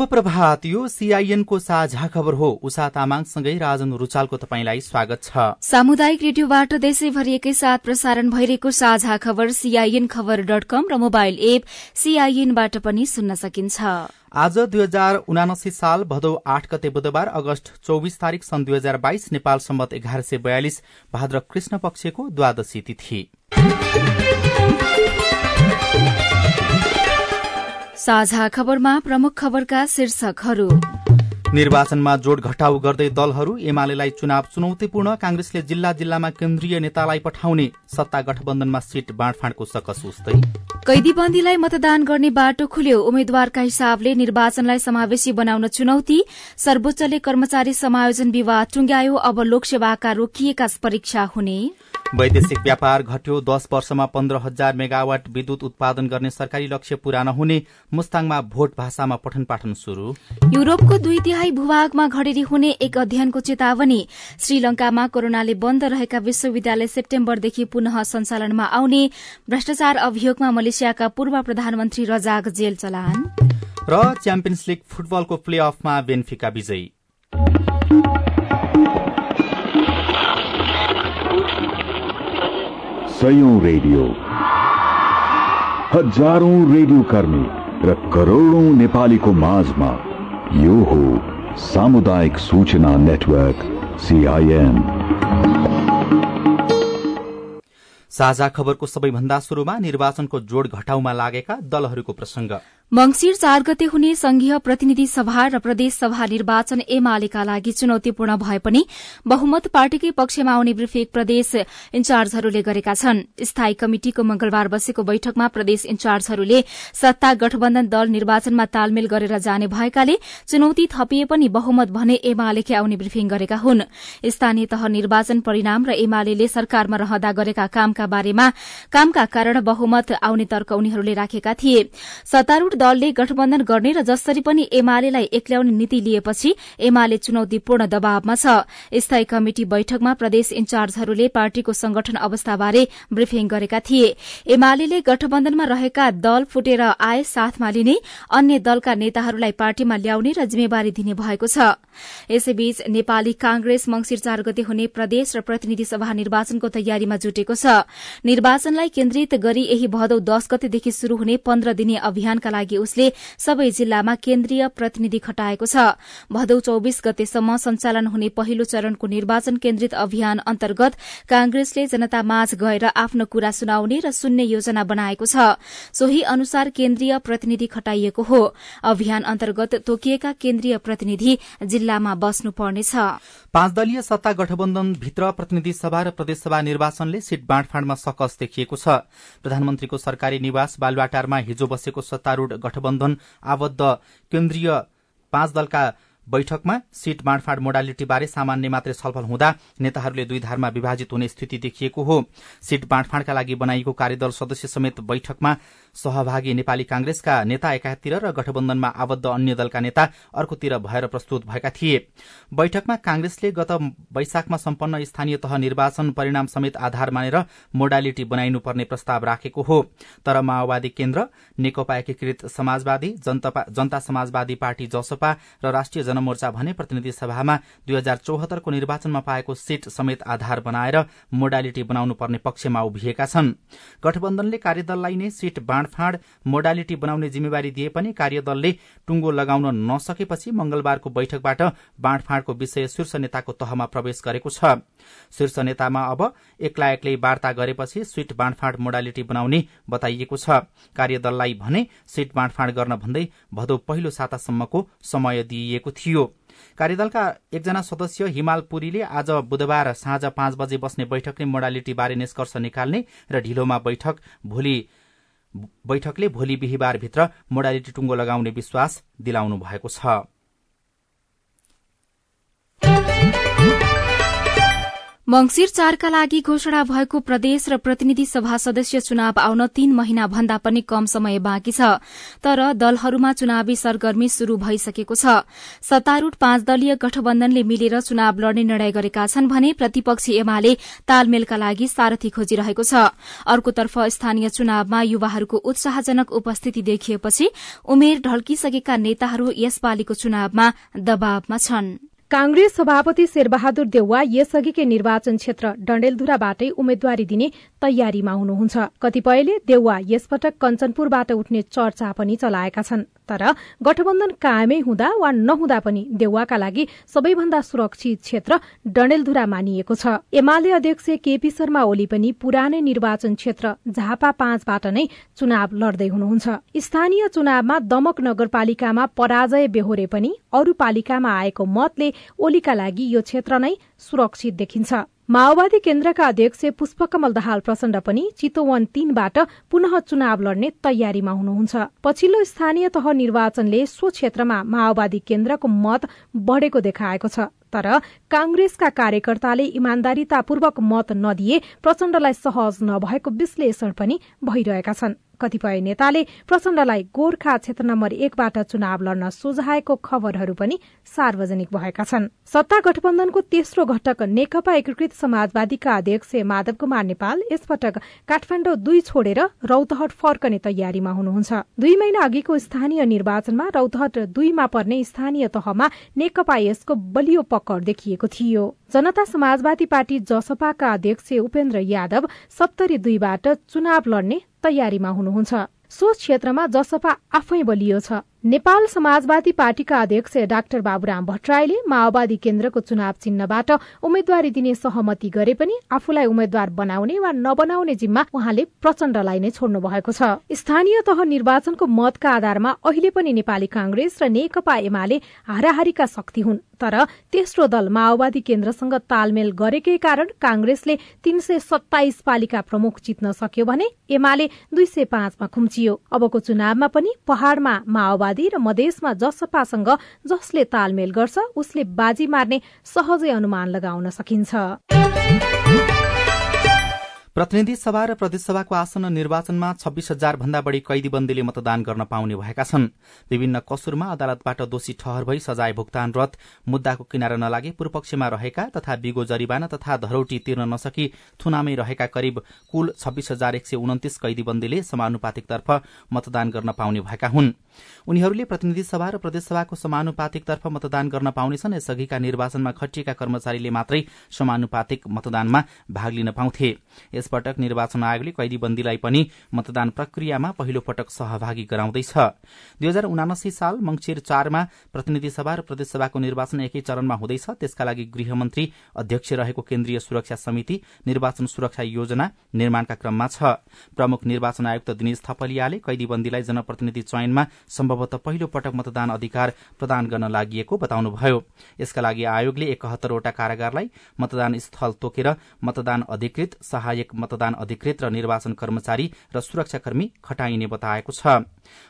शुभ प्रभात यो सीआईएनको साझा खबर हो। उषा तामाङसँगै राजन रुचालको तपाईँलाई स्वागत छ। सामुदायिक रेडियोबाट देशैभरि एकैसाथ प्रसारण भइरहेको साझा खबर सीआईएन खबर डट कम र मोबाइल एप सीआईएनबाट पनि सुन्न सकिन्छ। आज दुई हजार उनासी साल भदौ आठ गते बुधबार अगस्त चौबिस तारीक सन् दुई हजार बाइस नेपाल सम्मत एघार सय बयालिस भाद्र कृष्ण पक्षको द्वादशी तिथि। साझा खबरमा प्रमुख खबरका शीर्षकहरू। निर्वाचनमा जोड घटाउ गर्दै दलहरू एमालेलाई चुनाव चुनौतीपूर्ण कांग्रेसले जिल्ला जिल्लामा केन्द्रीय नेतालाई पठाउने सत्ता गठबन्धनमा सीट बाँडफाँडको सकस उस्तै। कैदीबन्दीलाई मतदान गर्ने बाटो खुल्यो। उम्मेद्वारका हिसाबले निर्वाचनलाई समावेशी बनाउन चुनौती। सर्वोच्चले कर्मचारी समायोजन विवाद टुंग्यायो अब लोकसेवाका रोकिएका परीक्षा हुने। वैदेशिक व्यापार घट्यो। दश वर्षमा पन्ध्र हजार मेगावाट विद्युत उत्पादन गर्ने सरकारी लक्ष्य पूरा नहुने मुस्ताङमा भोट भाषामा पठन पाठन शुरू युरोपको दुई तिहाई भूभागमा घडेरी हुने एक अध्ययनको चेतावनी। श्रीलंकामा कोरोनाले बन्द रहेका विश्वविद्यालय सेप्टेम्बरदेखि पुनः सञ्चालनमा आउने। भ्रष्टाचार अभियोगमा मलेसियाका पूर्व प्रधानमन्त्री रजाक जेल चलान। र च्याम्पियन्स लीग फुटबलको प्ले अफमा बेन्फिका विजयी। सयौं रेडियो। हजारौं रेडियो कर्मी र करोड़ौं नेपालीको माझमा यो हो सामुदायिक सूचना नेटवर्क सीआईएन साझा खबरको सबैभन्दा शुरूमा निर्वाचनको जोड घटाउमा लागेका दलहरूको प्रसंग मंगिर चार गते हुने संघीय प्रतिनिधि सभा र प्रदेश सभा निर्वाचन एमालेका लागि चुनौतीपूर्ण भए पनि बहुमत पार्टीकै पक्षमा आउने ब्रिफिक प्रदेश इन्चार्जहरूले गरेका छन्। स्थायी कमिटिको मंगलबार बसेको बैठकमा प्रदेश इन्चार्जहरूले सत्ता गठबन्धन दल निर्वाचनमा तालमेल गरेर जाने भएकाले चुनौती थपिए पनि बहुमत भने एमालेकै आउने ब्रिफिङ गरेका हुन्। स्थानीय तह निर्वाचन परिणाम र एमाले सरकारमा रहँदा गरेका कामका बारेमा कामका कारण बहुमत आउने तर्क उनीहरूले राखेका थिए। दलले गठबन्धन गर्ने र जसरी पनि एमालेलाई एक्ल्याउने नीति लिएपछि एमाले चुनौतीपूर्ण दबावमा छ। स्थायी कमिटि बैठकमा प्रदेश इन्चार्जहरूले पार्टीको संगठन अवस्थाबारे ब्रिफिङ गरेका थिए। एमाले गठबन्धनमा रहेका दल फुटेर आए साथमा लिने अन्य दलका नेताहरूलाई पार्टीमा ल्याउने र जिम्मेवारी दिने भएको छ। यसैबीच नेपाली कांग्रेस मंगिर चार गते हुने प्रदेश र प्रतिनिधि सभा निर्वाचनको तयारीमा जुटेको छ। निर्वाचनलाई केन्द्रित गरी यही भदौ दश गतेदेखि शुरू हुने पन्ध्र दिने अभियानका लागि उसले सबै जिल्लामा केन्द्रीय प्रतिनिधि खटाएको छ। भदौ चौविस गतेसम्म सञ्चालन हुने पहिलो चरणको निर्वाचन केन्द्रित अभियान अन्तर्गत कांग्रेसले जनतामाझ गएर आफ्नो कुरा सुनाउने र सुन्ने योजना बनाएको छ। सोही अनुसार केन्द्रीय प्रतिनिधि खटाइएको हो। अभियान अन्तर्गत तोकिएका केन्द्रीय प्रतिनिधि जिल्लामा बस्नुपर्नेछ। पाँच दलीय सत्ता गठबन्धन भित्र प्रतिनिधि सभा र प्रदेशसभा निर्वाचनले सीट बाँडफाँडमा सकस देखिएको छ। प्रधानमन्त्रीको सरकारी निवास बालुवाटारमा हिजो बसेको सत्तारूढ़ गठबन्धन आबद्ध। केन्द्रीय पाँच दलका बैठकमा सीट बाँडफाँड मोडालिटीबारे सामान्य मात्रै छलफल हुँदा नेताहरूले दुई धारमा विभाजित हुने स्थिति देखिएको हो। सीट बाँडफाँडका लागि बनाइएको कार्यदल सदस्य समेत बैठकमा सहभागी नेपाली कांग्रेसका नेता एकातिर र गठबन्धनमा आबद्ध अन्य दलका नेता अर्कोतिर भएर प्रस्तुत भएका थिए। बैठकमा कांग्रेसले गत वैशाखमा सम्पन्न स्थानीय तह निर्वाचन परिणाम समेत आधार मानेर मोडालिटी बनाइनुपर्ने प्रस्ताव राखेको हो। तर माओवादी केन्द्र नेकपा एकीकृत समाजवादी जनता समाजवादी पार्टी जसपा र राष्ट्रिय जनमोर्चा भने प्रतिनिधि सभामा दुई हजार चौहत्तरको निर्वाचनमा पाएको सीट समेत आधार बनाएर मोडालिटी बनाउनु पर्ने पक्षमा उभिएका छन्। गठबन्धनले कार्यदललाई नै सीट बाँडफाँड मोडालिटी बनाउने जिम्मेवारी दिए पनि कार्यदलले टुङ्गो लगाउन नसकेपछि मंगलबारको बैठकबाट बाँडफाँडको विषय शीर्ष नेताको तहमा प्रवेश गरेको छ। शीर्ष नेतामा अब एक्ला वार्ता गरेपछि सीट बाँडफाँड मोडालिटी बनाउने बताइएको छ। कार्यदललाई भने सीट बाँडफाँड गर्न भन्दै भदौ पहिलो सातासम्मको समय दिइएको थियो। कार्यदलका एकजना सदस्य हिमाल पुरीले आज बुधबार साँझ पाँच बजे बस्ने बैठकले मोडालिटीबारे निष्कर्ष निकाल्ने र ढिलोमा बैठक भोलि बैठकले भोलि बिहिबारभित्र मोडालिटी टुङ्गो लगाउने विश्वास दिलाउनु भएको छ। मंगिर चारका लागि घोषणा भएको प्रदेश र प्रतिनिधि सभा सदस्य चुनाव आउन तीन महिना भन्दा पनि कम समय बाँकी छ। तर दलहरूमा चुनावी सरगर्मी शुरू भइसकेको छ। सत्तारूढ़ पाँच दलीय गठबन्धनले मिलेर चुनाव लड्ने निर्णय गरेका छन् भने प्रतिपक्षी एमाले तालमेलका लागि सारथी खोजिरहेको छ। अर्कोतर्फ स्थानीय चुनावमा युवाहरूको उत्साहजनक उपस्थिति देखिएपछि उमेर ढल्किसकेका नेताहरू यसपालिको चुनावमा दबावमा छनृ। कांग्रेस सभापति शेरबहादुर देउवा यसअघिकै निर्वाचन क्षेत्र डण्डेलधुराबाटै उम्मेद्वारी दिने तयारीमा हुनुहुन्छ। कतिपयले देउवा यसपटक कञ्चनपुरबाट उठ्ने चर्चा पनि चलाएका छन्। तर गठबन्धन कायमै हुँदा वा नहुँदा पनि देउवाका लागि सबैभन्दा सुरक्षित क्षेत्र डण्डेलधुरा मानिएको छ। एमाले अध्यक्ष केपी शर्मा ओली पनि पुरानै निर्वाचन क्षेत्र झापा पाँचबाट नै चुनाव लड्दै हुनुहुन्छ। स्थानीय चुनावमा दमक नगरपालिकामा पराजय बेहोरे पनि अरू पालिकामा आएको मतले ओलीका लागि यो क्षेत्र नै सुरक्षित देखिन्छ। माओवादी केन्द्रका अध्यक्ष पुष्पकमल दाहाल प्रचण्ड पनि चितोवन तीनबाट पुनः चुनाव लड्ने तयारीमा हुनुहुन्छ। पछिल्लो स्थानीय तह निर्वाचनले सो क्षेत्रमा माओवादी केन्द्रको मत बढ़ेको देखाएको छ। तर कांग्रेसका कार्यकर्ताले इमान्दारितापूर्वक मत नदिए प्रचण्डलाई सहज नभएको विश्लेषण पनि भइरहेका छन्। कतिपय नेताले प्रचण्डलाई गोर्खा क्षेत्र नम्बर एकबाट चुनाव लड्न सुझाएको खबरहरू पनि सार्वजनिक भएका छन्। सत्ता गठबन्धनको तेस्रो घटक नेकपा एकीकृत समाजवादीका अध्यक्ष माधव कुमार नेपाल यसपटक काठमाडौँ दुई छोडेर रौतहट फर्कने तयारीमा हुनुहुन्छ। दुई महिना अघिको स्थानीय निर्वाचनमा रौतहट दुईमा पर्ने स्थानीय तहमा नेकपा यसको बलियो पकड देखिएको थियो। जनता समाजवादी पार्टी जसपाका अध्यक्ष उपेन्द्र यादव सप्तरी दुईबाट चुनाव लड्ने तयारीमा हुनुहुन्छ। सो क्षेत्रमा जसपा आफै बलियो छ। नेपाल समाजवादी पार्टीका अध्यक्ष डाक्टर बाबुराम भट्टराईले माओवादी केन्द्रको चुनाव चिन्हबाट उम्मेद्वारी दिने सहमति गरे पनि आफूलाई उम्मेद्वार बनाउने वा नबनाउने जिम्मा उहाँले प्रचण्डलाई नै छोड्नु भएको छ। स्थानीय तह निर्वाचनको मतका आधारमा अहिले पनि नेपाली कांग्रेस र नेकपा एमाले हाराहारीका शक्ति हुन् तर तेस्रो दल माओवादी केन्द्रसँग तालमेल गरेकै कारण कांग्रेसले तीन सय सत्ताइस पालिका प्रमुख जित्न सक्यो भने एमाले दुई सय पाँचमा खुम्चियो। अबको चुनावमा पनि पहाड़मा माओवादी माओवादी र मधेसमा जसपासँग जसले तालमेल गर्छ उसले बाजी मार्ने सहजै अनुमान लगाउन सकिन्छ। प्रतिनिधि सभा र प्रदेशसभाको आसन्न निर्वाचनमा छब्बीस हजार भन्दा बढ़ी कैदीबन्दीले मतदान गर्न पाउने भएका छन्। विभिन्न कसुरमा अदालतबाट दोषी ठहर भई सजाय भुक्तानरत मुद्दाको किनारा नलागे पूर्वपक्षमा रहेका तथा बिगो जरिवाना तथा धरौटी तिर्न नसकी थुनामै रहेका करिब कुल छब्बीस हजार एक सय उन्तिस कैदीबन्दीले समानुपातिकतर्फ मतदान गर्न पाउने भएका हुन्। उनीहरूले प्रतिनिधि सभा र प्रदेशसभाको समानुपातिकतर्फ मतदान गर्न पाउनेछन् यसअघिका निर्वाचनमा खटिएका कर्मचारीले मात्रै समानुपातिक मतदानमा भाग लिन पाउँथे। यसपटक निर्वाचन आयोगले कैदीबन्दीलाई पनि मतदान प्रक्रियामा पहिलो पटक सहभागी गराउँदैछ। दुई हजार उनासी साल मंगिर चारमा प्रतिनिधि सभा र प्रदेशसभाको निर्वाचन एकै चरणमा हुँदैछ। त्यसका लागि गृहमन्त्री अध्यक्ष रहेको केन्द्रीय सुरक्षा समिति निर्वाचन सुरक्षा योजना निर्माणका क्रममा छ। प्रमुख निर्वाचन आयुक्त दिनेश थपलियाले कैदीबन्दीलाई जनप्रतिनिधि चयनमा सम्भवतः पहिलो पटक मतदान अधिकार प्रदान गर्न लागि बताउनुभयो। यसका लागि आयोगले एकहत्तरवटा कारागारलाई मतदान स्थल तोकेर मतदान अधिकृत सहायक मतदान अधिकृत र निर्वाचन कर्मचारी र सुरक्षाकर्मी खटाइने बताएको छ।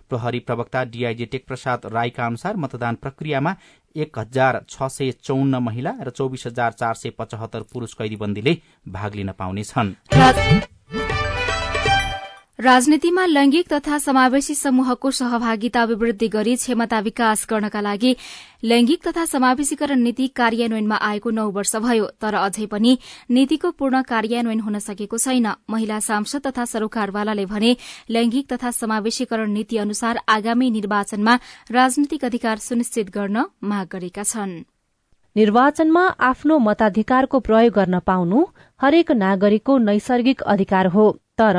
प्रहरी प्रवक्ता डीआईजी टेक प्रसाद राईका अनुसार मतदान प्रक्रियामा एक हजार छ सय चौन्न महिला र चौबिस हजार चार सय पचहत्तर पुरूष कैदीबन्दीले भाग लिन पाउनेछन्। राजनीतिमा लैंगिक तथा समावेशी समूहको सहभागिता अभिवृद्धि गरी क्षमता विकास गर्नका लागि लैंगिक तथा समावेशीकरण नीति कार्यान्वयनमा आएको नौ वर्ष भयो तर अझै पनि नीतिको पूर्ण कार्यान्वयन हुन सकेको छैन। महिला सांसद तथा सरोकारवालाले भने लैंगिक तथा समावेशीकरण नीति अनुसार आगामी निर्वाचनमा राजनीतिक अधिकार सुनिश्चित गर्न माग गरेका छन्। निर्वाचनमा आफ्नो मताधिकारको प्रयोग गर्न पाउनु हरेक नागरिकको नैसर्गिक अधिकार हो। तर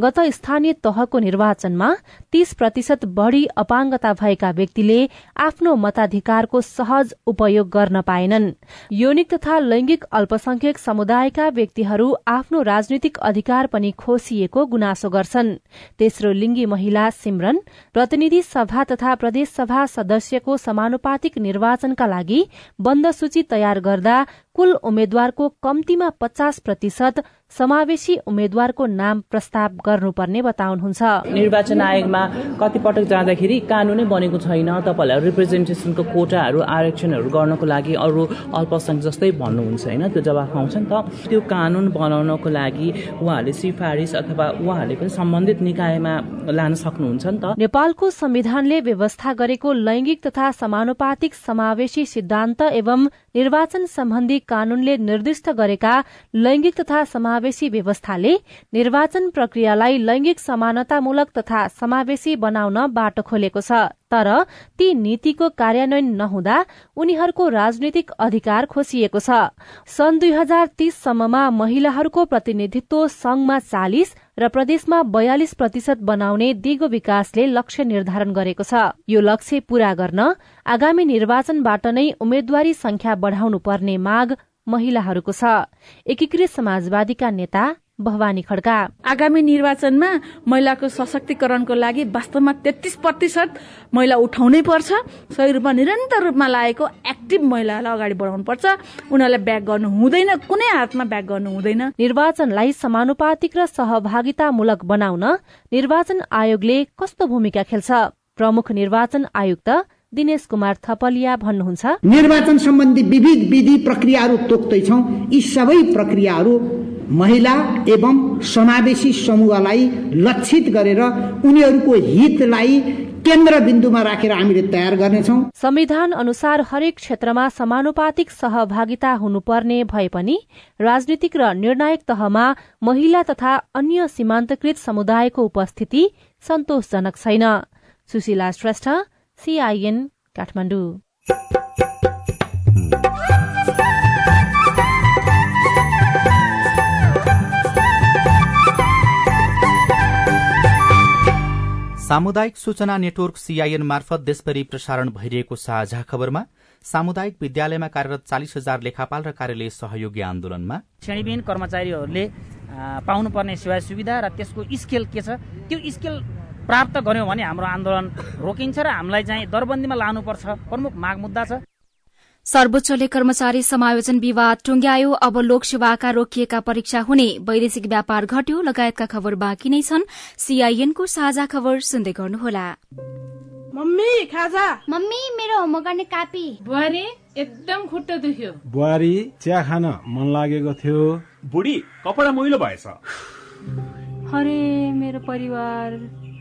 गत स्थानीय तहको निर्वाचनमा तीस प्रतिशत बढ़ी अपाङ्गता भएका व्यक्तिले आफ्नो मताधिकारको सहज उपयोग गर्न पाएनन्। यौनिक तथा लैंगिक अल्पसंख्यक समुदायका व्यक्तिहरू आफ्नो राजनीतिक अधिकार पनि खोसिएको गुनासो गर्छन्। तेस्रो लिङ्गी महिला सिमरन प्रतिनिधि सभा तथा प्रदेश सभा सदस्यको समानुपातिक निर्वाचनका लागि बन्द सूची तयार गर्दा कुल उम्मेद्वारको कम्तीमा पचास प्रतिशत समावेशी उम्मेद्वारको नाम प्रस्ताव गर्नुपर्ने बताउनुहुन्छ। निर्वाचन आयोगमा कतिपटक जाँदाखेरि कानुनै बनेको छैन। तपाईँहरूलाई रिप्रेजेन्टेसनको कोटाहरू आरक्षणहरू गर्नको लागि अरू अल्पसङ्ख्यक जस्तै भन्नुहुन्छ होइन? त्यो जवाफ आउँछ नि त। त्यो कानुन बनाउनको लागि उहाँहरूले सिफारिस अथवा उहाँहरूले पनि सम्बन्धित निकायमा लान सक्नुहुन्छ नि त। नेपालको संविधानले व्यवस्था गरेको लैंगिक तथा समानुपातिक समावेशी सिद्धान्त एवं निर्वाचन सम्बन्धी कानूनले निर्दिष्ट गरेका लैंगिक तथा समावेशी व्यवस्थाले निर्वाचन प्रक्रियालाई लैंगिक समानतामूलक तथा समावेशी बनाउन बाटो खोलेको छ। तर ती नीतिको कार्यान्वयन नहुँदा उनीहरूको राजनीतिक अधिकार खोसिएको छ। सन् दुई हजार तीससम्ममा महिलाहरूको प्रतिनिधित्व संघमा चालिस र प्रदेशमा बयालिस प्रतिशत बनाउने दिगो विकासले लक्ष्य निर्धारण गरेको छ। यो लक्ष्य पूरा गर्न आगामी निर्वाचनबाट नै उम्मेद्वारी संख्या बढ़ाउनु पर्ने माग महिलाहरूको छ। एकीकृत समाजवादीका नेता भवानी खड्का। आगामी निर्वाचनमा महिलाको सशक्तिकरणको लागि वास्तवमा तेत्तिस प्रतिशत महिला उठाउनै पर्छ। सही रूपमा निरन्तर रूपमा लागेको एक्टिभ महिलालाई अगाडि बढाउनु पर्छ। उनीहरूलाई ब्याक गर्नु हुँदैन कुनै हातमा ब्याक गर्नु हुँदैन। निर्वाचनलाई समानुपातिक र सहभागितामूलक बनाउन निर्वाचन आयोगले कस्तो भूमिका खेल्छ? प्रमुख निर्वाचन आयुक्त दिनेश कुमार थपलिया भन्नुहुन्छ। निर्वाचन सम्बन्धी विविध विधि प्रक्रियाहरू तोक्दैछौ। यी सबै प्रक्रियाहरू महिला एवं समावेशी समूहलाई लक्षित गरेर उनीहरूको हितलाई केन्द्र बिन्दुमा राखेर हामीले तयार गर्नेछौ। संविधान अनुसार हरेक क्षेत्रमा समानुपातिक सहभागिता हुनुपर्ने भए पनि राजनीतिक र निर्णायक तहमा महिला तथा अन्य सीमान्तकृत समुदायको उपस्थिति सन्तोषजनक छैन। सुशीला श्रेष्ठ सीआईएन काठमाडौँ। सामुदायिक सूचना नेटवर्क सीआईएन मार्फत देशभरि प्रसारण भइरहेको साझा खबरमा सामुदायिक विद्यालयमा कार्यरत चालिस हजार लेखापाल र कार्यालय सहयोगी आन्दोलनमा श्रेणीविहीन कर्मचारीहरूले पाउनुपर्ने सेवा सुविधा र त्यसको स्केल के छ त्यो स्केल प्राप्त गर्यौँ भने हाम्रो आन्दोलन रोकिन्छ र हामीलाई चाहिँ दरबन्दीमा लानुपर्छ प्रमुख माग मुद्दा छ। सर्वोच्चले कर्मचारी समायोजन विवाद टुंग्यायो। अब लोकसेवाका रोकिएका परीक्षा हुने। वैदेशिक व्यापार घट्यो। लगायतका खबर बाँकी नै छन्। सीआईएनको साझा खबर सुन्दै गर्नुहोला। मम्मी खाजा। मम्मी मेरो होमवर्क गर्ने कापी। बुहारी एकदम खुट्टा दुख्यो। बुहारी चिया खान मन लागेको थियो। बुढी कपडा मैलो भएछ। अरे मेरो परिवार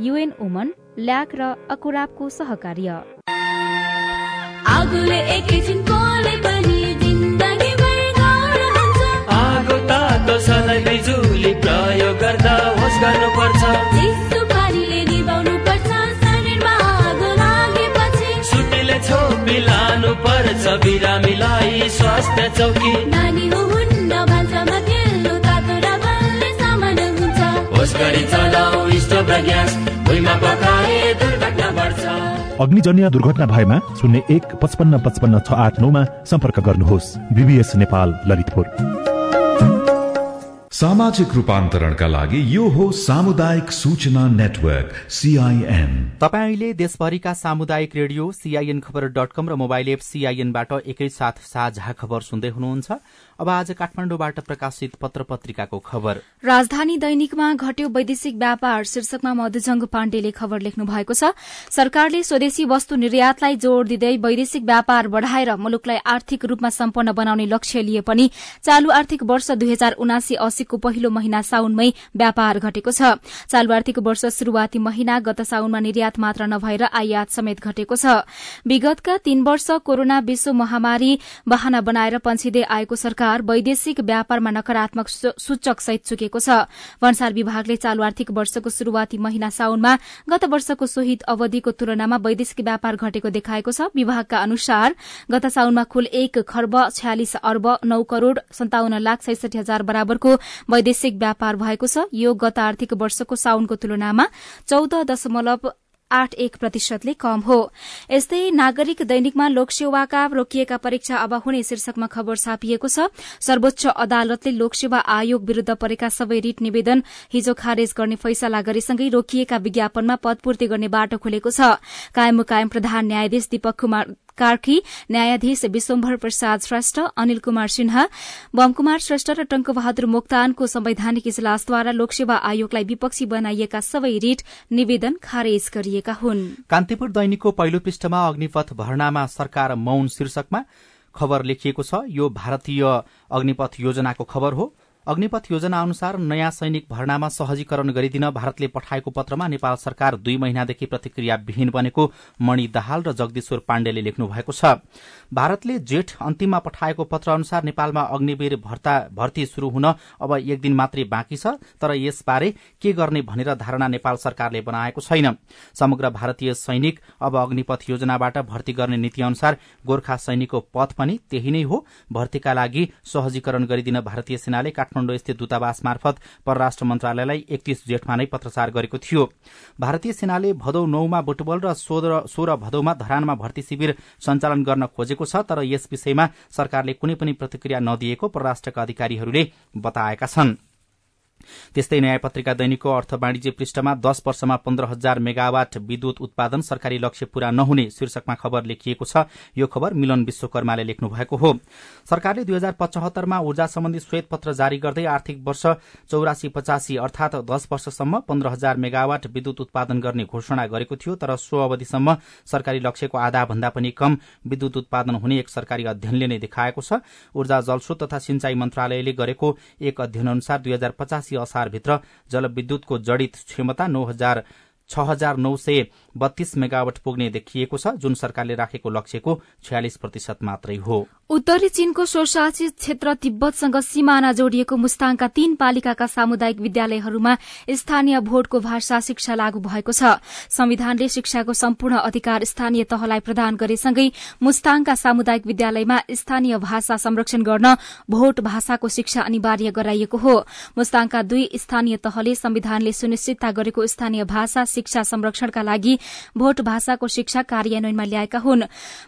युएन वुमन ल्याक र अकुराबको सहकार्य। आगो तातो सधैँ बिजुली प्रयोग गर्दा होस् गर्नुपर्छ। सुटीले छोपी लानु पर्छ बिरामीलाई स्वास्थ्य चौकी। नानी हुन्न अग्निजन्य दुर्घटना भएमा शून्य एक पचपन्न पचपन्न छ आठ नौमा सम्पर्क गर्नुहोस् बिबिएस नेपाल ललितपुर सामाजिक रूपान्तरणका लागि यो हो सामुदायिक सूचना नेटवर्क सीआईएन तपाईँ अहिले देशभरिका सामुदायिक रेडियो सीआईएन खबर डट कम र मोबाइल एप सीआईएनबाट एकैसाथ साझा खबर सुन्दै हुनुहुन्छ। अब आज काठमाडौँबाट प्रकाशित पत्र पत्रिकाको खबर। राजधानी दैनिकमा घट्यो वैदेशिक व्यापार शीर्षकमा मधुजंग पाण्डेले खबर लेख्नु भएको छ। सरकारले स्वदेशी वस्तु निर्यातलाई जोड़ दिँदै वैदेशिक व्यापार बढ़ाएर मुलुकलाई आर्थिक रूपमा सम्पन्न बनाउने लक्ष्य लिए पनि चालू आर्थिक वर्ष दुई हजार उनासी अस्सीको पहिलो महिना साउनमै व्यापार घटेको छ। चालू आर्थिक वर्ष शुरूआती महिना गत साउनमा निर्यात मात्र नभएर आयात समेत घटेको छ। विगतका तीन वर्ष कोरोना विश्व महामारी बहाना बनाएर पन्छिँदै आएको सरकार सरकार वैदेशिक व्यापारमा नकारात्मक सूचक सहित चुकेको छ। भन्सार विभागले चालू आर्थिक वर्षको शुरूआती महिना साउनमा गत वर्षको सोहित अवधिको तुलनामा वैदेशिक व्यापार घटेको देखाएको छ। विभागका अनुसार गत साउनमा कुल एक खर्ब छयालिस अर्ब नौ करोड़ सन्ताउन्न लाख छैसठी हजार बराबरको वैदेशिक व्यापार भएको छ। यो गत आर्थिक वर्षको साउनको तुलनामा चौध दशमलव आठ एक प्रतिशतले कम हो। यस्तै नागरिक दैनिकमा लोकसेवाका रोकिएका परीक्षा अब हुने शीर्षकमा खबर छापिएको छ। सर्वोच्च अदालतले लोकसेवा आयोग विरूद्ध परेका सबै रिट निवेदन हिजो खारेज गर्ने फैसला गरेसँगै रोकिएका विज्ञापनमा पदपूर्ति गर्ने बाटो खोलेको छ। कायम कायम प्रधान न्यायाधीश दीपक कुमार कार्की न्यायाधीश विश्वम्भर प्रसाद श्रेष्ठ अनिल कुमार सिन्हा बमकुमार श्रेष्ठ र टंकबहादुर मोक्तानको संवैधानिक इजलासद्वारा लोकसेवा आयोगलाई विपक्षी बनाइएका सबै रिट निवेदन खारेज गरिएका हुन्। कान्तिपुर दैनिकको पहिलो पृष्ठमा अग्निपथ भर्नामा सरकार मौन शीर्षकमा खबर लेखिएको छ यो भारतीय अग्निपथ योजनाको खबर हो। अग्निपथ योजना अनुसार नयाँ सैनिक भर्नामा सहजीकरण गरिदिन भारतले पठाएको पत्रमा नेपाल सरकार दुई महिनादेखि प्रतिक्रियाविहीन बनेको मणि दाहाल र जगदीश्वर पाण्डेले लेख्नु भएको छ। भारतले जेठ अन्तिममा पठाएको पत्र अनुसार नेपालमा अग्निवीर भर्ती शुरू हुन अब एक दिन मात्रै बाँकी छ तर यसबारे के गर्ने भनेर धारणा नेपाल सरकारले बनाएको छैन। समग्र भारतीय सैनिक अब अग्निपथ योजनाबाट भर्ती गर्ने नीति अनुसार गोर्खा सैनिकको पथ पनि त्यही नै हो। भर्तीका लागि सहजीकरण गरिदिन भारतीय सेनाले काठमाडौँ स्थित दूतावास मार्फत परराष्ट्र मन्त्रालयलाई एकतीस जेठमा नै पत्रचार गरेको थियो। भारतीय सेनाले भदौ नौमा बुटबल र सोह्र भदौमा धरानमा भर्ती शिविर सञ्चालन गर्न खोजेको छ तर यस विषयमा सरकारले कुनै पनि प्रतिक्रिया नदिएको परराष्ट्रका अधिकारीहरूले बताएका छन्। त्यस्तै नयाँ पत्रिका दैनिकको अर्थ वाणिज्य पृष्ठमा दश वर्षमा पन्ध्र हजार मेगावाट विद्युत उत्पादन सरकारी लक्ष्य पूरा नहुने शीर्षकमा खबर लेखिएको छ। यो खबर मिलन विश्वकर्माले लेख्नु भएको हो। सरकारले दुई हजार पचहत्तरमा ऊर्जा सम्बन्धी श्वेत पत्र जारी गर्दै आर्थिक वर्ष चौरासी पचासी अर्थात दश वर्षसम्म पन्ध्र हजार मेगावाट विद्युत उत्पादन गर्ने घोषणा गरेको थियो तर सो अवधिसम्म सरकारी लक्ष्यको आधा भन्दा पनि कम विद्युत उत्पादन हुने एक सरकारी अध्ययनले नै देखाएको छ। ऊर्जा जलस्रोत तथा सिंचाई मन्त्रालयले गरेको एक अध्ययन अनुसार दुई हजार पचासी असारभित्र जलविद्युतको जडित क्षमता नौ हजार छ हजार नौ सय बत्तीस मेगावट पुग्ने देखिएको छ जुन सरकारले राखेको लक्ष्यको छयालिस प्रतिशत मात्रै हो। उत्तरी चीनको स्वशासित क्षेत्र तिब्बतसँग सीमाना जोडिएको मुस्ताङका तीन पालिकाका सामुदायिक विद्यालयहरूमा स्थानीय भोटको भाषा शिक्षा लागू भएको छ। संविधानले शिक्षाको सम्पूर्ण अधिकार स्थानीय तहलाई प्रदान गरेसँगै मुस्ताङका सामुदायिक विद्यालयमा स्थानीय भाषा संरक्षण गर्न भोट भाषाको शिक्षा अनिवार्य गराइएको हो। मुस्ताङका दुई स्थानीय तहले संविधानले सुनिश्चितता गरेको स्थानीय भाषा शिक्षा संरक्षणका लागि भोट भाषाको शिक्षा कार्यान्वयनमा ल्याएका हुन्।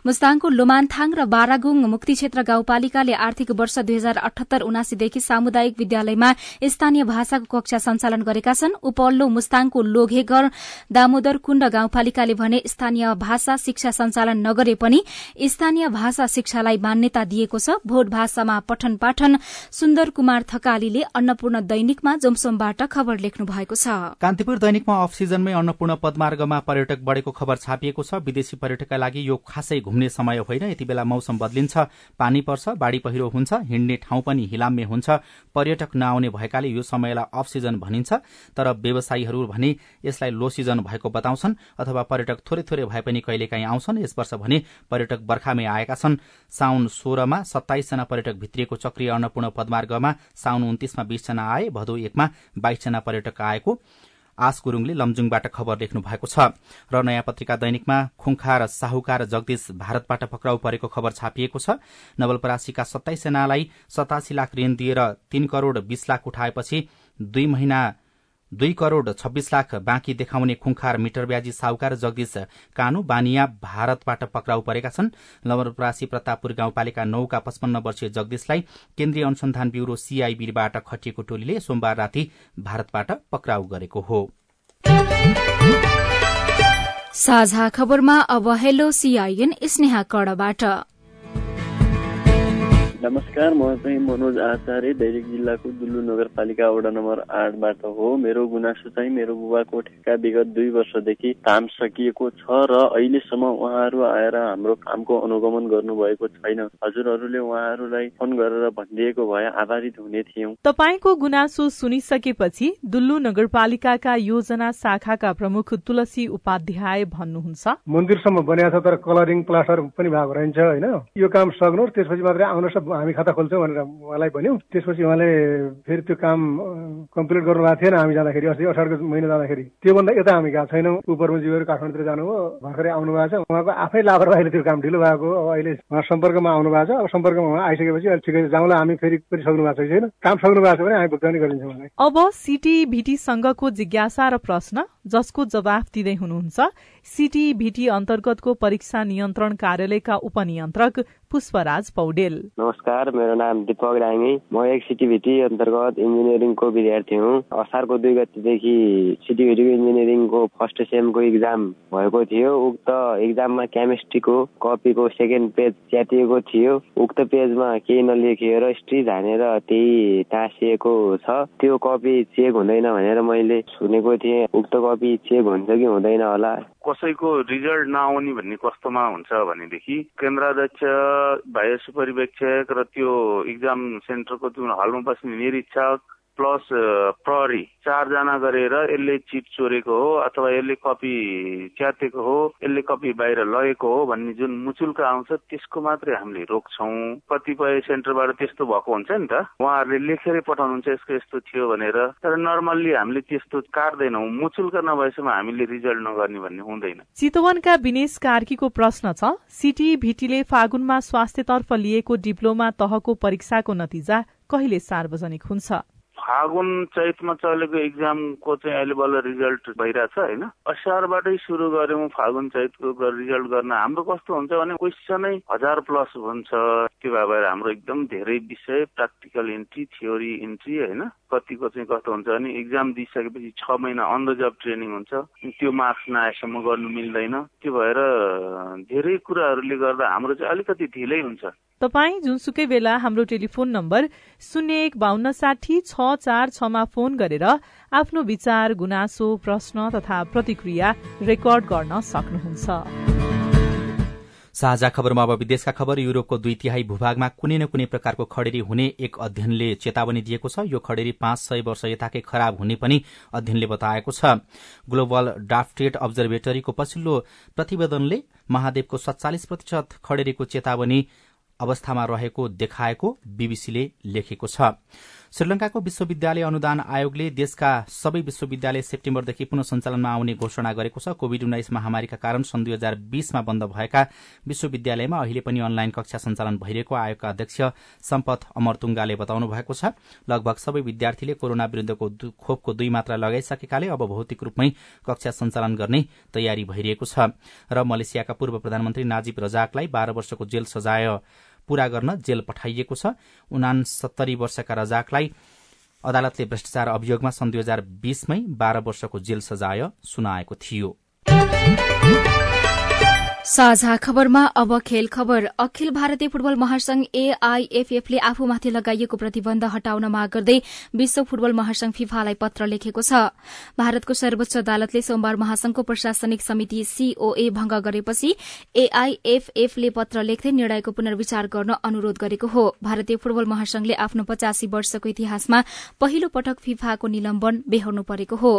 मुस्ताङको लोमानथाङ र बारागुङ मुक्ति क्षेत्र गाउँपालिकाले आर्थिक वर्ष दुई हजार अठहत्तर उनासीदेखि सामुदायिक विद्यालयमा स्थानीय भाषाको कक्षा सञ्चालन गरेका छन्। उपल्लो मुस्ताङको लोघेगर दामोदर कुण्ड गाउँपालिकाले भने स्थानीय भाषा शिक्षा सञ्चालन नगरे पनि स्थानीय भाषा शिक्षालाई मान्यता दिएको छ। भोट भाषामा पठन पाठन सुन्दर कुमार थकालीले अन्नपूर्ण दैनिकमा जोमसोमबाट खबर लेख्नु भएको छ। कान्तिपुर दैनिकमा अफ सिजनमै अन्नपूर्ण पदमार्गमा पर्यटक बढ़ेको खबर छापिएको छ। विदेशी पर्यटकका लागि यो खासै घुम्ने समय होइन। यति बेला मौसम बदलिन्छ पानी पर्छ बाढ़ी पहिरो हुन्छ हिँड्ने ठाउँ पनि हिलाम्य हुन्छ। पर्यटक नआउने भएकाले यो समयलाई अफ सिजन भनिन्छ। तर व्यवसायीहरू भने यसलाई लो सिजन भएको बताउँछन् अथवा पर्यटक थोरै थोरै भए पनि कहिलेकाहीँ आउँछन्। यस वर्ष भने पर्यटक बर्खामै आएका छन्। साउन सोह्रमा सत्ताइसजना पर्यटक भित्रिएको चक्रिय अन्नपूर्ण पदमार्गमा साउन उन्तिसमा बीसजना आए भदौ एकमा बाइसजना पर्यटक आएको। आश गुरूङले लमजुङबाट खबर लेख्नु भएको छ। र नयाँ पत्रिका दैनिकमा खुङखा र साहुकार जगदीश भारतबाट पक्राउ परेको खबर छापिएको छ। नवलपरासीका सत्ताइस सेनालाई सतासी लाख ऋण दिएर तीन करोड़ बीस लाख उठाएपछि दुई महिना दुई करोड़ छब्बीस लाख बाँकी देखाउने खुङखार मिटर ब्याजी साउकार जगदीश कानु बानिया भारतबाट पक्राउ परेका छन्। नवलपरासी प्रतापपुर गाउँपालिका नौका पचपन्न वर्षीय जगदीशलाई केन्द्रीय अनुसन्धान ब्यूरो सीआईबीबाट खटिएको टोलीले सोमबार राति भारतबाट पक्राउ गरेको हो। साझा खबरमा अब हेलो सीआईएन स्नेहा कडबाट। नमस्कार म चाहिँ मनोज आचार्य दैलेख जिल्लाको दुल्लु नगरपालिका वडा नम्बर आठबाट हो। मेरो गुनासो चाहिँ मेरो बुबाको ठेक्का विगत दुई वर्षदेखि काम सकिएको छ र अहिलेसम्म उहाँहरू आएर हाम्रो कामको अनुगमन गर्नुभएको छैन। हजुरहरूले उहाँहरूलाई फोन गरेर भनिदिएको भए आभारित हुने थियौँ। तपाईँको गुनासो सुनिसकेपछि दुल्लु नगरपालिकाका योजना शाखाका प्रमुख तुलसी उपाध्याय भन्नुहुन्छ। मन्दिरसम्म बनिएको छ तर कलरिङ प्लास्टर पनि भएको रहन्छ होइन? यो काम सक्नु त्यसपछि मात्रै आउनुहोस् हामी खाता खोल्छौँ भनेर उहाँलाई भन्यौँ। त्यसपछि उहाँले फेरि त्यो काम कम्प्लिट गर्नु भएको थिएन। हामी जाँदाखेरि अस्ति अठारको महिना जाँदाखेरि। त्योभन्दा यता हामी गएको छैनौँ। उपरमुजीहरू काठमाडौँतिर जानुभयो। भर्खरै आउनु भएको छ। उहाँको आफै लापरवाहीले त्यो काम ढिलो भएको अब अहिले उहाँ सम्पर्कमा आउनु भएको छ। अब सम्पर्कमा उहाँ आइसकेपछि अहिले ठिकै जाउँला हामी फेरि पनि सक्नु भएको छैन? काम सक्नु भएको छ भने हामी भुक्तानी गरिदिन्छौँ उहाँलाई। अब सिटी भिटी संघको जिज्ञासा र प्रश्न जसको जवाफ दिँदै हुनुहुन्छ सिटी भिटी अन्तर्गतको परीक्षा नियन्त्रण कार्यालयका उपनियन्त्रक पुष्पराज पौडेल। नमस्कार मेरो नाम दिपक राङ्गी म एक सिटिभिटी अन्तर्गत इन्जिनियरिङको विद्यार्थी हुँ। असारको दुई गतिदेखि सिटिभिटीको इन्जिनियरिङको फर्स्ट सेमको इक्जाम भएको थियो। उक्त इक्जाममा केमिस्ट्रीको कपीको सेकेन्ड पेज च्यातिएको थियो। उक्त पेजमा केही नलेखिएर स्ट्री हानेर त्यही टाँसिएको छ। त्यो कपी चेक हुँदैन भनेर मैले सुनेको थिएँ। उक्त कपी चेक हुन्छ कि हुँदैन होला? कसैको रिजल्ट नआउने भन्ने कस्तोमा हुन्छ भनेदेखि केन्द्राध्यक्ष बाह्य सुपरिवेक्षक र त्यो इक्जाम सेन्टरको त्यो हलमा बस्ने निरीक्षक प्लस प्रहरी चारजना गरेर यसले चिट चोरेको हो अथवा यसले कपी च्यातेको हो यसले कपी बाहिर लगेको हो भन्ने जुन मुचुल्का आउँछ त्यसको मात्रै हामीले रोक्छौँ। कतिपय सेन्टरबाट त्यस्तो भएको हुन्छ नि त। उहाँहरूले लेखेरै पठाउनुहुन्छ यसको यस्तो थियो भनेर। तर नर्मल्ली हामीले त्यस्तो काट्दैनौँ। मुचुल्का नभएसम्म हामीले रिजल्ट नगर्ने भन्ने हुँदैन। चितवनका विनेश कार्कीको प्रश्न छ सिटी भिटीले फागुनमा स्वास्थ्यतर्फ लिएको डिप्लोमा तहको परीक्षाको नतिजा कहिले सार्वजनिक हुन्छ? फागुन चैतमा चलेको इक्जामको चाहिँ अहिले बल्ल रिजल्ट भइरहेछ होइन? असारबाटै सुरु गऱ्यौँ फागुन चैतको रिजल्ट गर्न। हाम्रो कस्तो हुन्छ भने क्वेसनै हजार प्लस हुन्छ। त्यो भएर हाम्रो एकदम धेरै विषय प्र्याक्टिकल इन्ट्री थियोरी इन्ट्री होइन? कतिको चाहिँ कस्तो हुन्छ भने इक्जाम दिइसकेपछि छ महिना अन द जब ट्रेनिङ हुन्छ। त्यो मार्क्स नआएसम्म गर्नु मिल्दैन। त्यो भएर धेरै कुराहरूले गर्दा हाम्रो चाहिँ अलिकति ढिलै हुन्छ। तपाईँ जुनसुकै बेला हाम्रो टेलिफोन नम्बर शून्य एक बान्न साठी चार छमा फोन गरेर आफ्नो विचार गुनासो प्रश्न तथा प्रतिक्रिया रेकर्ड गर्न सक्नुहुन्छ। साझा खबरमा अब विदेशका खबर युरोपको दुई तिहाई भूभागमा कुनै न कुनै प्रकारको खडेरी हुने एक अध्ययनले चेतावनी दिएको छ। यो खडेरी पाँच सय वर्ष यताकै खराब हुने पनि अध्ययनले बताएको छ। ग्लोबल डाफ्टेड अब्जर्भेटरीको पछिल्लो प्रतिवेदनले महादेवको सत्तालिस प्रतिशत खडेरीको चेतावनी अवस्थामा रहेको देखाएको बीबीसीले लेखेको छ। श्रीलंकाको विश्वविद्यालय अनुदान आयोगले देशका सबै विश्वविद्यालय सेप्टेम्बरदेखि पुनः सञ्चालनमा आउने घोषणा गरेको छ। कोविड उन्नाइस महामारीका कारण सन् दुई हजार बीसमा बन्द भएका विश्वविद्यालयमा अहिले पनि अनलाइन कक्षा सञ्चालन भइरहेको आयोगका अध्यक्ष सम्पथ अमरतुङ्गाले बताउनु भएको छ। लगभग सबै विद्यार्थीले कोरोना विरूद्धको खोपको दुई मात्रा लगाइसकेकाले अब भौतिक रूपमै कक्षा सञ्चालन गर्ने तयारी भइरहेको छ। र मलेसियाका पूर्व प्रधानमन्त्री नाजिब रजाकलाई बाह्र वर्षको जेल सजाय पूरा गर्न जेल पठाइएको छ। उनासत्तरी वर्षका रजाकलाई अदालतले भ्रष्टाचार अभियोगमा सन् दुई हजार बीसमै बाह्र वर्षको जेल सजाय सुनाएको थियो। साझा खबरमा अब खेल खबर। अखिल भारतीय फुटबल महासंघ एआईएफएफले आफूमाथि लगाइएको प्रतिबन्ध हटाउन माग गर्दै विश्व फुटबल महासंघ फिफालाई पत्र लेखेको छ। भारतको सर्वोच्च अदालतले सोमबार महासंघको प्रशासनिक समिति सीओए भंग गरेपछि एआईएफएफले पत्र लेख्दै निर्णयको पुनर्विचार गर्न अनुरोध गरेको हो। भारतीय फुटबल महासंघले आफ्नो पचासी वर्षको इतिहासमा पहिलो पटक फिफाको निलम्बन बेहोर्नु परेको हो।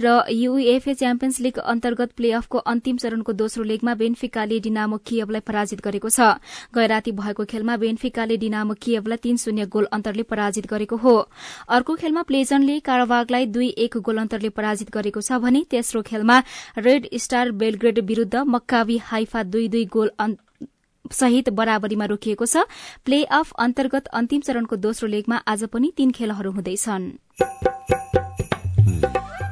र यूएफए च्याम्पियन्स लीग अन्तर्गत प्ले अफको अन्तिम चरणको दोस्रो लेगमा बेन्फिकाले डिनामो कियवलाई पराजित गरेको छ। गैराती भएको खेलमा बेन्फिकाले डिनामो कियवलाई तीन शून्य गोल अन्तरले पराजित गरेको हो। अर्को खेलमा प्लेजनले कारावागलाई दुई एक गोल अन्तरले पराजित गरेको छ भने तेस्रो खेलमा रेड स्टार बेलग्रेड विरूद्ध मक्कावी हाइफा दुई दुई गोल सहित बराबरीमा रोकिएको छ। प्ले अफ अन्तर्गत अन्तिम चरणको दोस्रो लेगमा आज पनि तीन खेलहरू हुँदैछन्।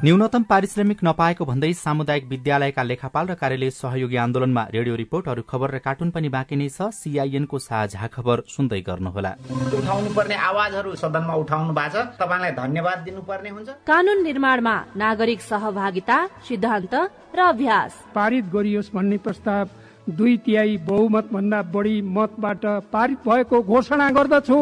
न्यूनतम पारिश्रमिक नपाएको भन्दै सामुदायिक विद्यालयका लेखापाल र कार्यालय सहयोगी आन्दोलनमा रेडियो रिपोर्ट अरू खबर र कार्टुन पनि बाँकी नै छ। सीआईएनको साझा खबर सुन्दै गर्नुहोला। उठाउनु पर्ने आवाजहरू सदनमा उठाउनु भएको छ। तपाईँलाई धन्यवाद दिनुपर्ने हुन्छ। कानून निर्माणमा नागरिक सहभागिता सिद्धान्त र अभ्यास। पारित गरियोस् भन्ने प्रस्ताव दुई तिहाई बहुमत भन्दा बढी मतबाट पारित भएको घोषणा गर्दछु।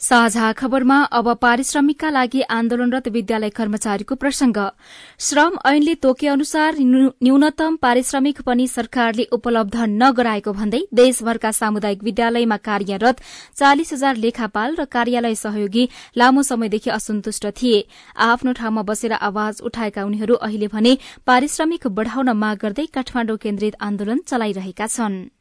साझा खबरमा अब पारिश्रमिकका लागि आन्दोलनरत विद्यालय कर्मचारीको प्रसंग। श्रम ऐनले तोके अनुसार न्यूनतम पारिश्रमिक पनि सरकारले उपलब्ध नगराएको भन्दै देशभरका सामुदायिक विद्यालयमा कार्यरत चालिस हजार लेखापाल र कार्यालय सहयोगी लामो समयदेखि असन्तुष्ट थिए। आफ्नो ठाउँमा बसेर आवाज उठाएका उनीहरू अहिले भने पारिश्रमिक बढ़ाउन माग गर्दै काठमाण्डु केन्द्रित आन्दोलन चलाइरहेका छनृ।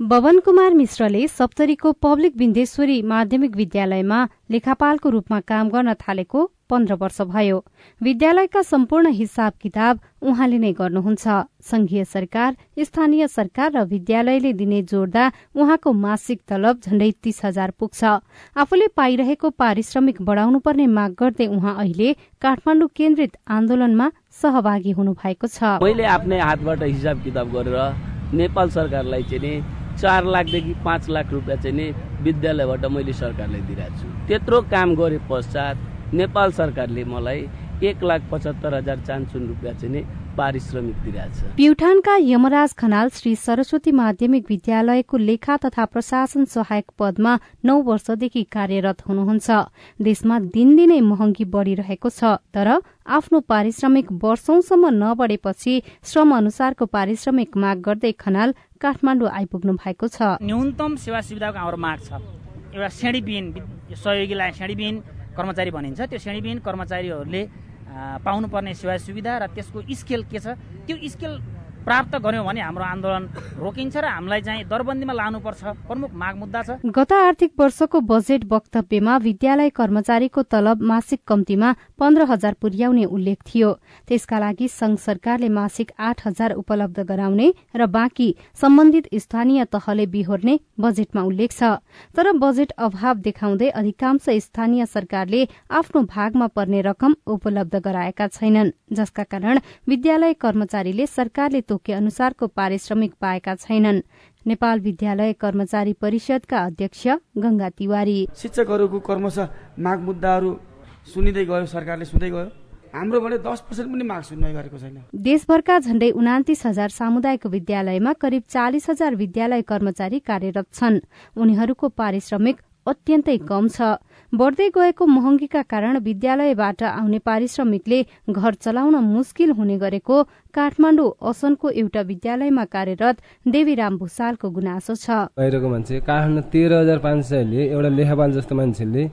बवन कुमार मिश्रले सप्तरीको पब्लिक विन्देश्वरी माध्यमिक विद्यालयमा लेखापालको रूपमा काम गर्न थालेको पन्ध्र वर्ष भयो। विद्यालयका सम्पूर्ण हिसाब किताब उहाँले नै गर्नुहुन्छ। संघीय सरकार स्थानीय सरकार र विद्यालयले दिने जोड्दा उहाँको मासिक तलब झण्डै तीस हजार पुग्छ। आफूले पाइरहेको पारिश्रमिक बढ़ाउनु पर्ने माग गर्दै उहाँ अहिले काठमाडौँ केन्द्रित आन्दोलनमा सहभागी हुनु भएको छ। मैले आफ्नै हातबाट हिसाब किताब गरेर नेपाल सरकारलाई चाहिँ चार लाखदेखि पाँच लाख रुपियाँ चाहिँ नि विद्यालयबाट मैले सरकारलाई दिइरहेको छु। त्यत्रो काम गरे पश्चात नेपाल सरकारले मलाई एक लाख पचहत्तर हजार चान्सुन रुपियाँ चाहिँ नि पारिश्रमिक दिइरहेछ। प्युठानका यमराज खनाल श्री सरस्वती माध्यमिक विद्यालयको लेखा तथा प्रशासन सहायक पदमा नौ वर्षदेखि कार्यरत हुनुहुन्छ। देशमा दिनदिनै महँगी बढ़िरहेको छ तर आफ्नो पारिश्रमिक वर्षौंसम्म नबढेपछि श्रम अनुसारको पारिश्रमिक माग गर्दै खनाल काठमाडौँ आइपुग्नु भएको छ। न्यूनतम सेवा सुविधाको हाम्रो माग छ। एउटा श्रेणीविहीन सहयोगीलाई श्रेणीविहीन कर्मचारी भनिन्छ। त्यो श्रेणीविहीन कर्मचारीहरूले पाउनुपर्ने सेवा सुविधा र त्यसको स्केल के छ? त्यो स्केल प्राप्त गर्यौँ भने हाम्रो आन्दोलन रोकिन्छ र हामीलाई चाहिँ दरबन्दीमा लानुपर्छ। प्रमुख माग मुद्दा छ। गत आर्थिक वर्षको बजेट वक्तव्यमा विद्यालय कर्मचारीको तलब मासिक कम्तीमा पन्ध्र हजार पुर्याउने उल्लेख थियो। त्यसका लागि संघ सरकारले मासिक आठ हजार उपलब्ध गराउने र बाँकी सम्बन्धित स्थानीय तहले बिहोर्ने बजेटमा उल्लेख छ। तर बजेट अभाव देखाउँदै अधिकांश स्थानीय सरकारले आफ्नो भागमा पर्ने रकम उपलब्ध गराएका छैनन् जसका कारण विद्यालय कर्मचारीले सरकारले तोके अनुसारको पारिश्रमिक पाएका छैनन्। नेपाल विद्यालय कर्मचारी परिषदका अध्यक्ष गंगा तिवारी। शिक्षकहरूको कर्मश माग मुद्दाहरू सुनिँदै गयो सरकारले सुन्दै गयो। हाम्रो भने पनि माग सुन्ने गरेको छैन। देशभरका झण्डै उनातिस हजार सामुदायिक विद्यालयमा करिब चालिस हजार विद्यालय कर्मचारी कार्यरत छन्। उनीहरूको पारिश्रमिक अत्यन्तै कम छ। बढ़दै गएको महँगीका कारण विद्यालयबाट आउने पारिश्रमिकले घर चलाउन मुस्किल हुने गरेको काठमाडौँ असनको एउटा विद्यालयमा कार्यरत देवीराम भूषालको गुनासो छ। बाहिरको मान्छे तेह्र हजार पाँच सयले एउटा लेखापाल जस्तो मान्छेले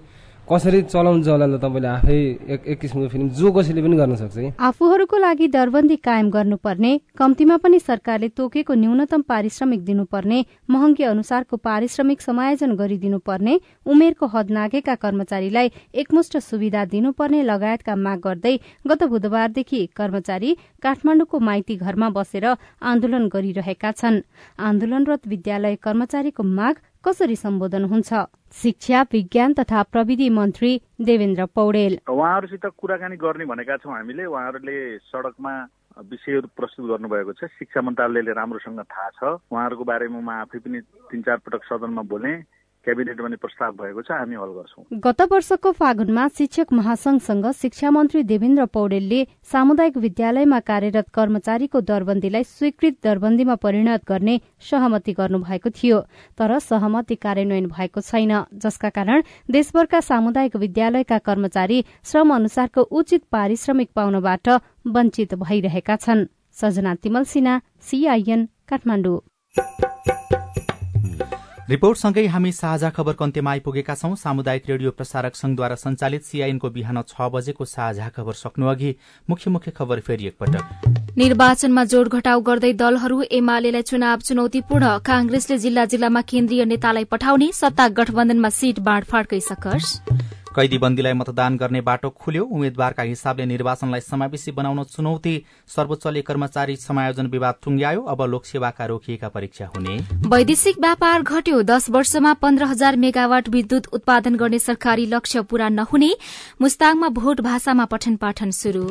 कसरी चलाउँछ होला तपाईँले आफै एक एक किसिमको फिल्म? जो कसैले पनि गर्न सक्छ आफूहरूको लागि दरबन्दी कायम गर्नुपर्ने कम्तीमा पनि सरकारले तोकेको न्यूनतम पारिश्रमिक दिनुपर्ने महँगी अनुसारको पारिश्रमिक समायोजन गरिदिनुपर्ने उमेरको हद नागेका कर्मचारीलाई एकमुष्ट सुविधा दिनुपर्ने लगायतका माग गर्दै गत बुधबारदेखि कर्मचारी काठमाडौँको माइती घरमा बसेर आन्दोलन गरिरहेका छन्। आन्दोलनरत विद्यालय कर्मचारीको माग कसरी सम्बोधन हुन्छ? शिक्षा विज्ञान तथा प्रविधि मन्त्री देवेन्द्र पौडेल। उहाँहरूसित कुराकानी गर्ने भनेका छौँ हामीले। उहाँहरूले सडकमा विषयहरू प्रस्तुत गर्नुभएको छ। शिक्षा मन्त्रालयले राम्रोसँग थाहा छ। उहाँहरूको बारेमा म आफै पनि तिन चार पटक सदनमा बोले। क्याबिनेटमा नि प्रस्ताव भएको छ हामी हल गर्छौँ। गत वर्षको फागुनमा शिक्षक महासंघसँग शिक्षा मन्त्री देवेन्द्र पौडेलले सामुदायिक विद्यालयमा कार्यरत कर्मचारीको दरबन्दीलाई स्वीकृत दरबन्दीमा परिणत गर्ने सहमति गर्नुभएको थियो तर सहमति कार्यान्वयन भएको छैन जसका कारण देशभरका सामुदायिक विद्यालयका कर्मचारी श्रम अनुसारको उचित पारिश्रमिक पाउनबाट वञ्चित भइरहेका छन्। सजना तिमल सिन्हा सीआईएन काठमाडौँ। रिपोर्टसँगै हामी साझा खबरको अन्त्यमा आइपुगेका छौं। सामुदायिक रेडियो प्रसारक संघद्वारा संचालित सीआईएनको बिहान छ बजेको साझा खबर सक्नु अघि मुख्य मुख्य खबर फेरि एकपटक। निर्वाचनमा जोड घटाउ गर्दै दलहरू एमालेलाई चुनाव चुनौतीपूर्ण कांग्रेसले जिल्ला जिल्लामा केन्द्रीय नेतालाई पठाउने सत्ता गठबन्धनमा सीट बाँडफाँडकै सकर्ष कैदीबन्दीलाई मतदान गर्ने बाटो खुल्यो। उम्मेद्वारका हिसाबले निर्वाचनलाई समावेशी बनाउन चुनौती सर्वोच्चले कर्मचारी समायोजन विवाद टुंग्यायो अब लोकसेवाका रोकिएका परीक्षा हुने। वैदेशिक व्यापार घट्यो। दश वर्षमा पन्ध्र हजार मेगावाट विद्युत उत्पादन गर्ने सरकारी लक्ष्य पूरा नहुने मुस्ताङमा भोट भाषामा पठन पाठन शुरू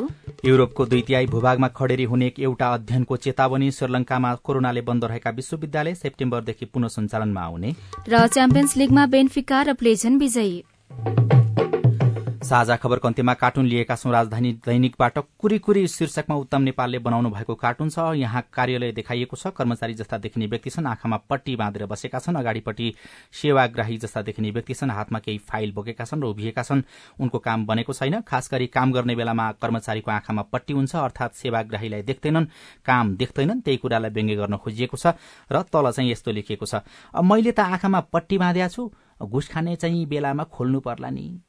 युरोपको दुई तिहाई भूभागमा खडेरी हुने एउटा अध्ययनको चेतावनी श्रीलंकामा कोरोनाले बन्द रहेका विश्वविद्यालय सेप्टेम्बरदेखि पुनः सञ्चालनमा आउने। र च्याम्पियन्स लीगमा बेन्फिका र प्लेजन विजयी। साझा खबरको अन्त्यमा कार्टुन लिएका छौं राजधानी दैनिकबाट कुरी कुरी शीर्षकमा उत्तम नेपालले बनाउनु भएको कार्टुन छ। यहाँ कार्यालय देखाइएको छ। कर्मचारी जस्ता देखिने व्यक्ति छन्। आँखामा पट्टी बाँधेर बसेका छन्। अगाडिपट्टि सेवाग्राही जस्ता देखिने व्यक्ति छन्। हातमा केही फाइल बोकेका छन् र उभिएका छन्। उनको काम बनेको छैन। खास काम गर्ने बेलामा कर्मचारीको आँखामा पट्टी हुन्छ। अर्थात सेवाग्राहीलाई देख्दैनन् काम देख्दैनन्। त्यही कुरालाई व्यङ्ग्य गर्न खोजिएको छ र तल चाहिँ यस्तो लेखिएको छ। मैले त आँखामा पट्टी बाँधेको छु। घुस खाने चाहिँ बेलामा खोल्नु पर्ला नि।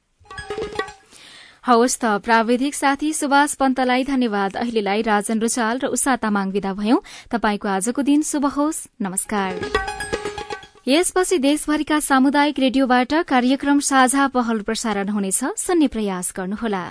हवस् त प्राविधिक साथी सुभाष पन्तलाई धन्यवाद। अहिलेलाई राजन रुचाल र उषा तामाङ विदा भयौं। तपाईँको आजको दिन शुभ होस्। नमस्कार। यसपछि देशभरिका सामुदायिक रेडियोबाट कार्यक्रम साझा पहल प्रसारण हुनेछ। सुन्ने प्रयास गर्नुहोला।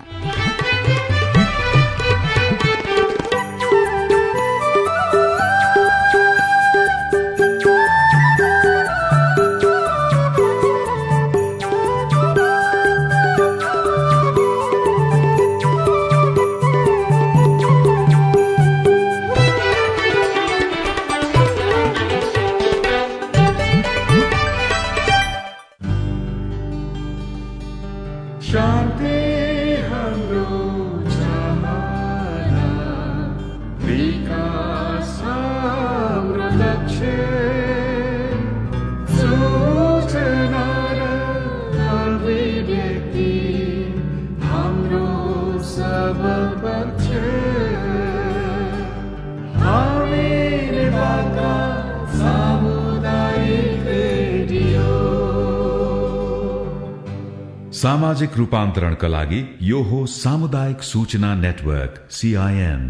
सामाजिक रूपान्तरणका लागि यो हो सामुदायिक सूचना नेटवर्क सीआईएन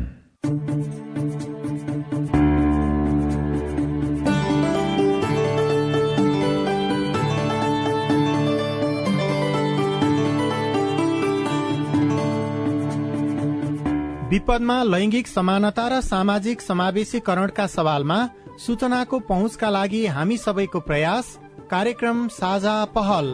विपदमा लैंगिक समानता र सामाजिक समावेशीकरणका सवालमा सूचनाको पहुँचका लागि हामी सबैको प्रयास कार्यक्रम साझा पहल।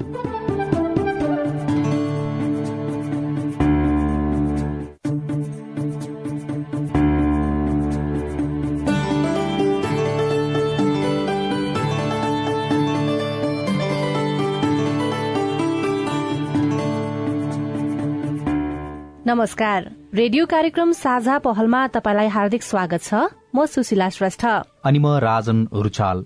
नमस्कार। रेडियो कार्यक्रम साझा पहलमा तपाईँलाई हार्दिक स्वागत छ। म सुशीला श्रेष्ठ। अनि म राजन रुचाल।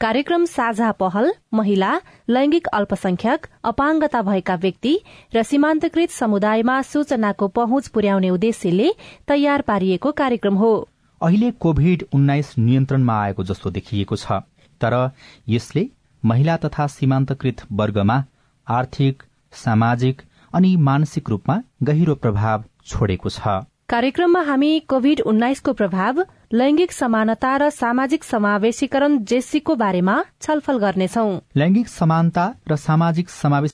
कार्यक्रम साझा पहल महिला लैंगिक अल्पसंख्यक अपाङ्गता भएका व्यक्ति र सीमान्तकृत समुदायमा सूचनाको पहुँच पुर्याउने उद्देश्यले तयार पारिएको कार्यक्रम हो। अहिले कोभिड उन्नाइस नियन्त्रणमा आएको जस्तो देखिएको छ। तर यसले महिला तथा सीमान्तकृत वर्गमा आर्थिक सामाजिक अनि मानसिक रूपमा गहिरो प्रभाव छोडेको छ। कार्यक्रममा हामी कोविड उन्नाइसको प्रभाव लैंगिक समानता र सामाजिक समावेशीकरण जेसीको बारेमा छलफल गर्नेछौ। लैंगिक समानता र सामाजिक समावेश